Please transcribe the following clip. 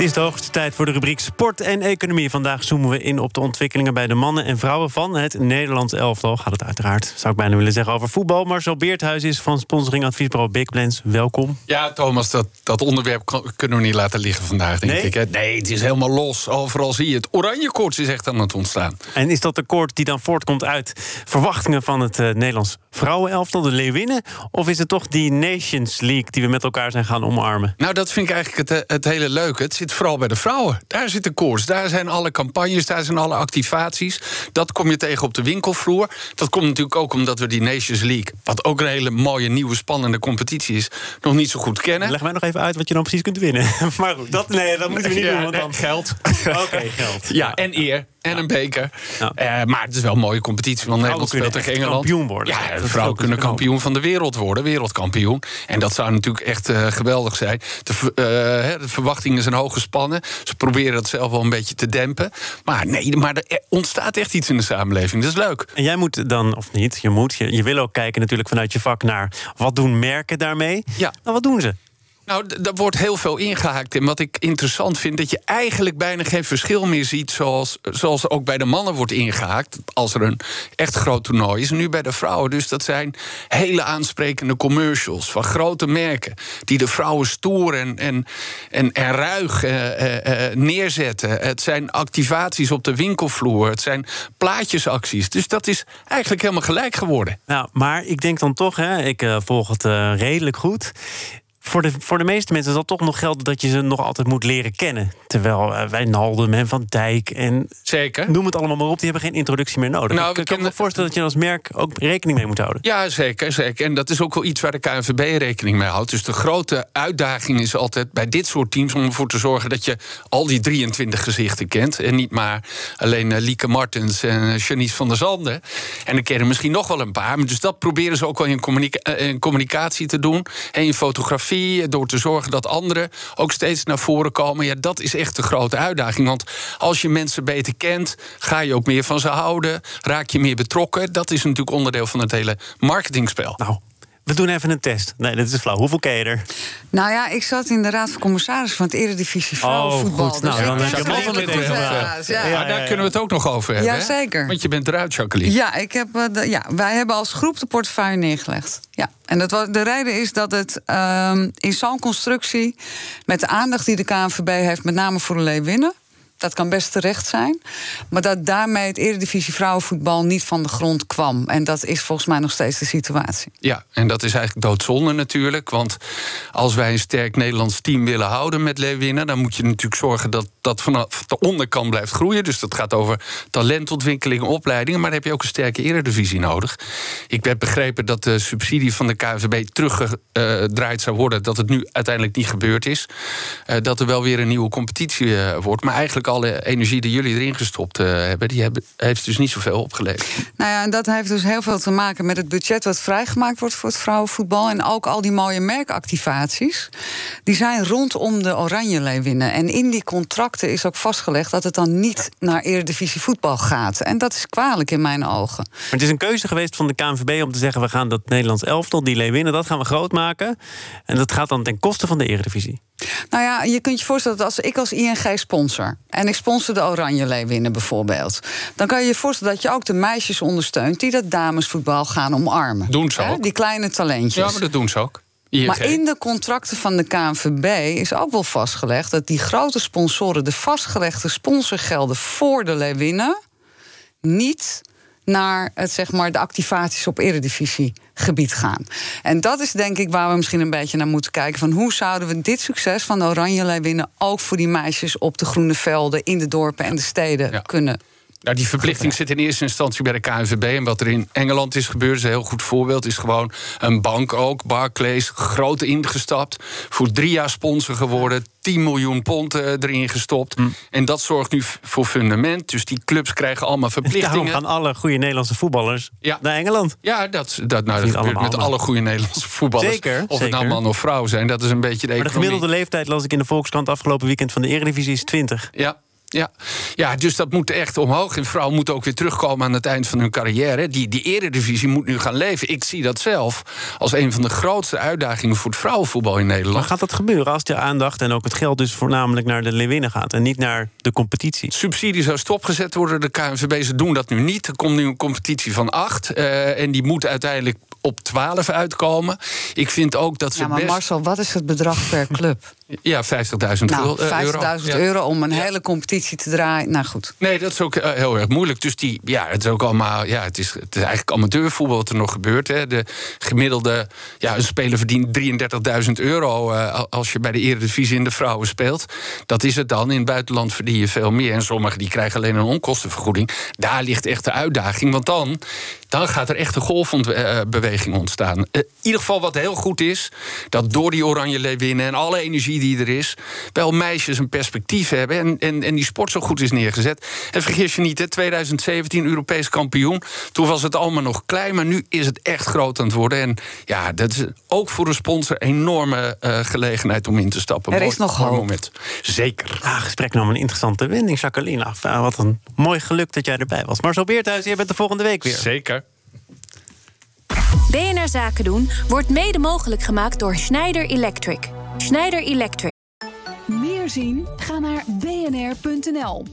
Het is de hoogste tijd voor de rubriek Sport en Economie. Vandaag zoomen we in op de ontwikkelingen bij de mannen en vrouwen van het Nederlands elftal. Gaat het uiteraard, zou ik bijna willen zeggen, over voetbal. Marcel Beerthuis is van sponsoring adviesbureau Big Plans. Welkom. Ja, Thomas, dat, dat onderwerp kunnen we niet laten liggen vandaag, denk Nee? ik. hè. Nee, het is helemaal los. Overal zie je het. Oranje koorts is echt aan het ontstaan. En is dat akkoord die dan voortkomt uit verwachtingen van het eh, Nederlands vrouwenelftal, de Leeuwinnen? Of is het toch die Nations League die we met elkaar zijn gaan omarmen? Nou, dat vind ik eigenlijk het, het hele leuke. Het zit vooral bij de vrouwen. Daar zit de koers. Daar zijn alle campagnes, daar zijn alle activaties. Dat kom je tegen op de winkelvloer. Dat komt natuurlijk ook omdat we die Nations League... wat ook een hele mooie, nieuwe, spannende competitie is... nog niet zo goed kennen. Leg mij nog even uit wat je dan precies kunt winnen. maar goed, dat, nee, dat moeten we niet Ja, doen. Want dan... geld. Oké, geld. Ja, en eer. En een beker. Eh, maar het is wel een mooie competitie. Want Nederland speelt tegen Engeland. kampioen worden. Ja, vrouwen kunnen kampioen van de wereld worden. Wereldkampioen. En dat zou natuurlijk echt eh, geweldig zijn. De, eh, de verwachtingen zijn hoog gespannen. Ze proberen dat zelf wel een beetje te dempen. Maar nee, maar er ontstaat echt iets in de samenleving. Dat is leuk. En jij moet dan, of niet, je moet, je, je wil ook kijken natuurlijk vanuit je vak naar wat doen merken daarmee. Ja. Nou, wat doen ze? Nou, daar wordt heel veel ingehaakt. En wat ik interessant vind, dat je eigenlijk bijna geen verschil meer ziet. Zoals, zoals ook bij de mannen wordt ingehaakt. Als er een echt groot toernooi is. Nu bij de vrouwen. Dus dat zijn hele aansprekende commercials van grote merken. Die de vrouwen stoer en, en, en, en ruig eh, eh, eh, neerzetten. Het zijn activaties op de winkelvloer. Het zijn plaatjesacties. Dus dat is eigenlijk helemaal gelijk geworden. Nou, maar ik denk dan toch, hè, ik eh, volg het eh, redelijk goed. Voor de, voor de meeste mensen zal toch nog gelden dat je ze nog altijd moet leren kennen. Terwijl eh, Wijnaldum en Van Dijk en Zeker. noem het allemaal maar op, die hebben geen introductie meer nodig. Nou, ik kan me voorstellen dat je als merk ook rekening mee moet houden. Ja, zeker, zeker. En dat is ook wel iets waar de KNVB rekening mee houdt. Dus de grote uitdaging is altijd bij dit soort teams... om ervoor te zorgen dat je al die 23 gezichten kent. En niet maar alleen eh, Lieke Martens en eh, Janice van der Zanden. En dan kennen misschien nog wel een paar. Maar Dus dat proberen ze ook wel in, communica- in communicatie te doen. En in fotografie, door te zorgen dat anderen ook steeds naar voren komen. Ja, dat is echt de grote uitdaging. Want als je mensen beter kent, ga je ook meer van ze houden. Raak je meer betrokken. Dat is natuurlijk onderdeel van het hele marketingspel. Nou, we doen even een test. Nee, dat is flauw. Hoeveel ken je er? Nou ja, ik zat in de raad van commissarissen van het Eredivisie Vrouwenvoetbal. Oh, goed. Nou, dus dan heb je Ja. Daar kunnen we het ook nog over hebben. Ja, hè? zeker. Want je bent eruit, Jacqueline. Ja, ik heb, eh, de, ja, wij hebben als groep de portefeuille neergelegd. Ja. En dat was, de reden is dat het ehm, in zo'n constructie... met de aandacht die de KNVB heeft, met name voor de Leeuwinnen... dat kan best terecht zijn. Maar dat daarmee het Eredivisie vrouwenvoetbal niet van de grond kwam. En dat is volgens mij nog steeds de situatie. Ja, en dat is eigenlijk doodzonde natuurlijk. Want als wij een sterk Nederlands team willen houden met Leeuwinnen... dan moet je natuurlijk zorgen dat dat vanaf de onderkant blijft groeien. Dus dat gaat over talentontwikkeling, opleidingen. Maar dan heb je ook een sterke eredivisie nodig. Ik heb begrepen dat de subsidie van de KNVB teruggedraaid zou worden. Dat het nu uiteindelijk niet gebeurd is. Eh, dat er wel weer een nieuwe competitie eh, wordt. Maar eigenlijk alle energie die jullie erin gestopt eh, hebben... die hebben, heeft dus niet zoveel opgeleverd. Nou ja, en dat heeft dus heel veel te maken met het budget wat vrijgemaakt wordt voor het vrouwenvoetbal. En ook al die mooie merkactivaties. Die zijn rondom de Oranje Leeuwinnen. En in die contracten is ook vastgelegd dat het dan niet naar Eredivisie voetbal gaat. En dat is kwalijk in mijn ogen. Maar het is een keuze geweest van de KNVB om te zeggen... we gaan dat Nederlands elftal, die Leeuwinnen, dat gaan we groot maken. En dat gaat dan ten koste van de Eredivisie. Nou ja, je kunt je voorstellen dat als ik als ING sponsor... en ik sponsor de Oranje Leeuwinnen bijvoorbeeld... dan kan je je voorstellen dat je ook de meisjes ondersteunt... die dat damesvoetbal gaan omarmen. Doen ze ook. Die kleine talentjes. Ja, maar dat doen ze ook. ING. Maar in de contracten van de KNVB is ook wel vastgelegd dat die grote sponsoren de vastgelegde sponsorgelden voor de Leeuwinnen niet naar het, zeg maar, de activaties op eredivisiegebied gaan. En dat is denk ik waar we misschien een beetje naar moeten kijken. Van hoe zouden we dit succes van de Oranje Leeuwinnen... ook voor die meisjes op de groene velden, in de dorpen en de steden Ja. kunnen Nou, die verplichting zit in eerste instantie bij de KNVB. En wat er in Engeland is gebeurd, is een heel goed voorbeeld. Is gewoon een bank ook, Barclays, groot ingestapt. Voor drie jaar sponsor geworden. 10 miljoen pond eh, erin gestopt. En dat zorgt nu voor fundament. Dus die clubs krijgen allemaal Daarom verplichtingen. gaan alle goede Nederlandse voetballers Ja. naar Engeland. Ja, dat, dat, nou, dat gebeurt met alle goede Nederlandse voetballers. Zeker, of het nou man of vrouw zijn. Dat is een beetje de Maar de gemiddelde leeftijd, las ik in de Volkskrant afgelopen weekend van de Eredivisie, is 20. Ja, Ja. ja, dus dat moet echt omhoog. En vrouwen moeten ook weer terugkomen aan het eind van hun carrière. Die, die eredivisie moet nu gaan leven. Ik zie dat zelf als een van de grootste uitdagingen voor het vrouwenvoetbal in Nederland. Maar gaat dat gebeuren als de aandacht en ook het geld dus voornamelijk naar de Leeuwinnen gaat en niet naar de competitie? Subsidie zou stopgezet worden. De KNVB ze doen dat nu niet. Er komt nu een competitie van acht. Uh, en die moet uiteindelijk op 12 uitkomen. Ik vind ook dat ze. Ja, maar Marcel, wat is het bedrag per club? Ja, 50.000 nou, euro. 50.000 euro om een hele competitie te draaien. Nou goed. Nee, dat is ook uh, heel erg moeilijk. Dus die, ja, het is ook allemaal. Ja, het is, het is eigenlijk amateurvoetbal wat er nog gebeurt. Hè. De gemiddelde. Ja, een speler verdient 33.000 euro. Uh, als je bij de Eredivisie in de vrouwen speelt. Dat is het dan. In het buitenland verdien je veel meer. En sommigen die krijgen alleen een onkostenvergoeding. Daar ligt echt de uitdaging. Want dan, dan gaat er echt een golfbeweging ontstaan. Uh, in ieder geval wat heel goed is. Dat door die Oranje Leeuwinnen en alle energie die er is, wel meisjes een perspectief hebben en, en, en die sport zo goed is neergezet. En vergis je niet, hè, 2017 Europees kampioen. Toen was het allemaal nog klein, maar nu is het echt groot aan het worden. En ja, dat is ook voor de sponsor een enorme uh, gelegenheid om in te stappen. Er mooi, is nog hoop. moment. Zeker. Ja, gesprek nam een interessante wending, Jacqueline. Af, wat een mooi geluk dat jij erbij was. Marcel Beerthuis, je bent de volgende week weer. Zeker. BNR Zaken doen wordt mede mogelijk gemaakt door Schneider Electric. Schneider Electric. Meer zien? Ga naar bnr.nl.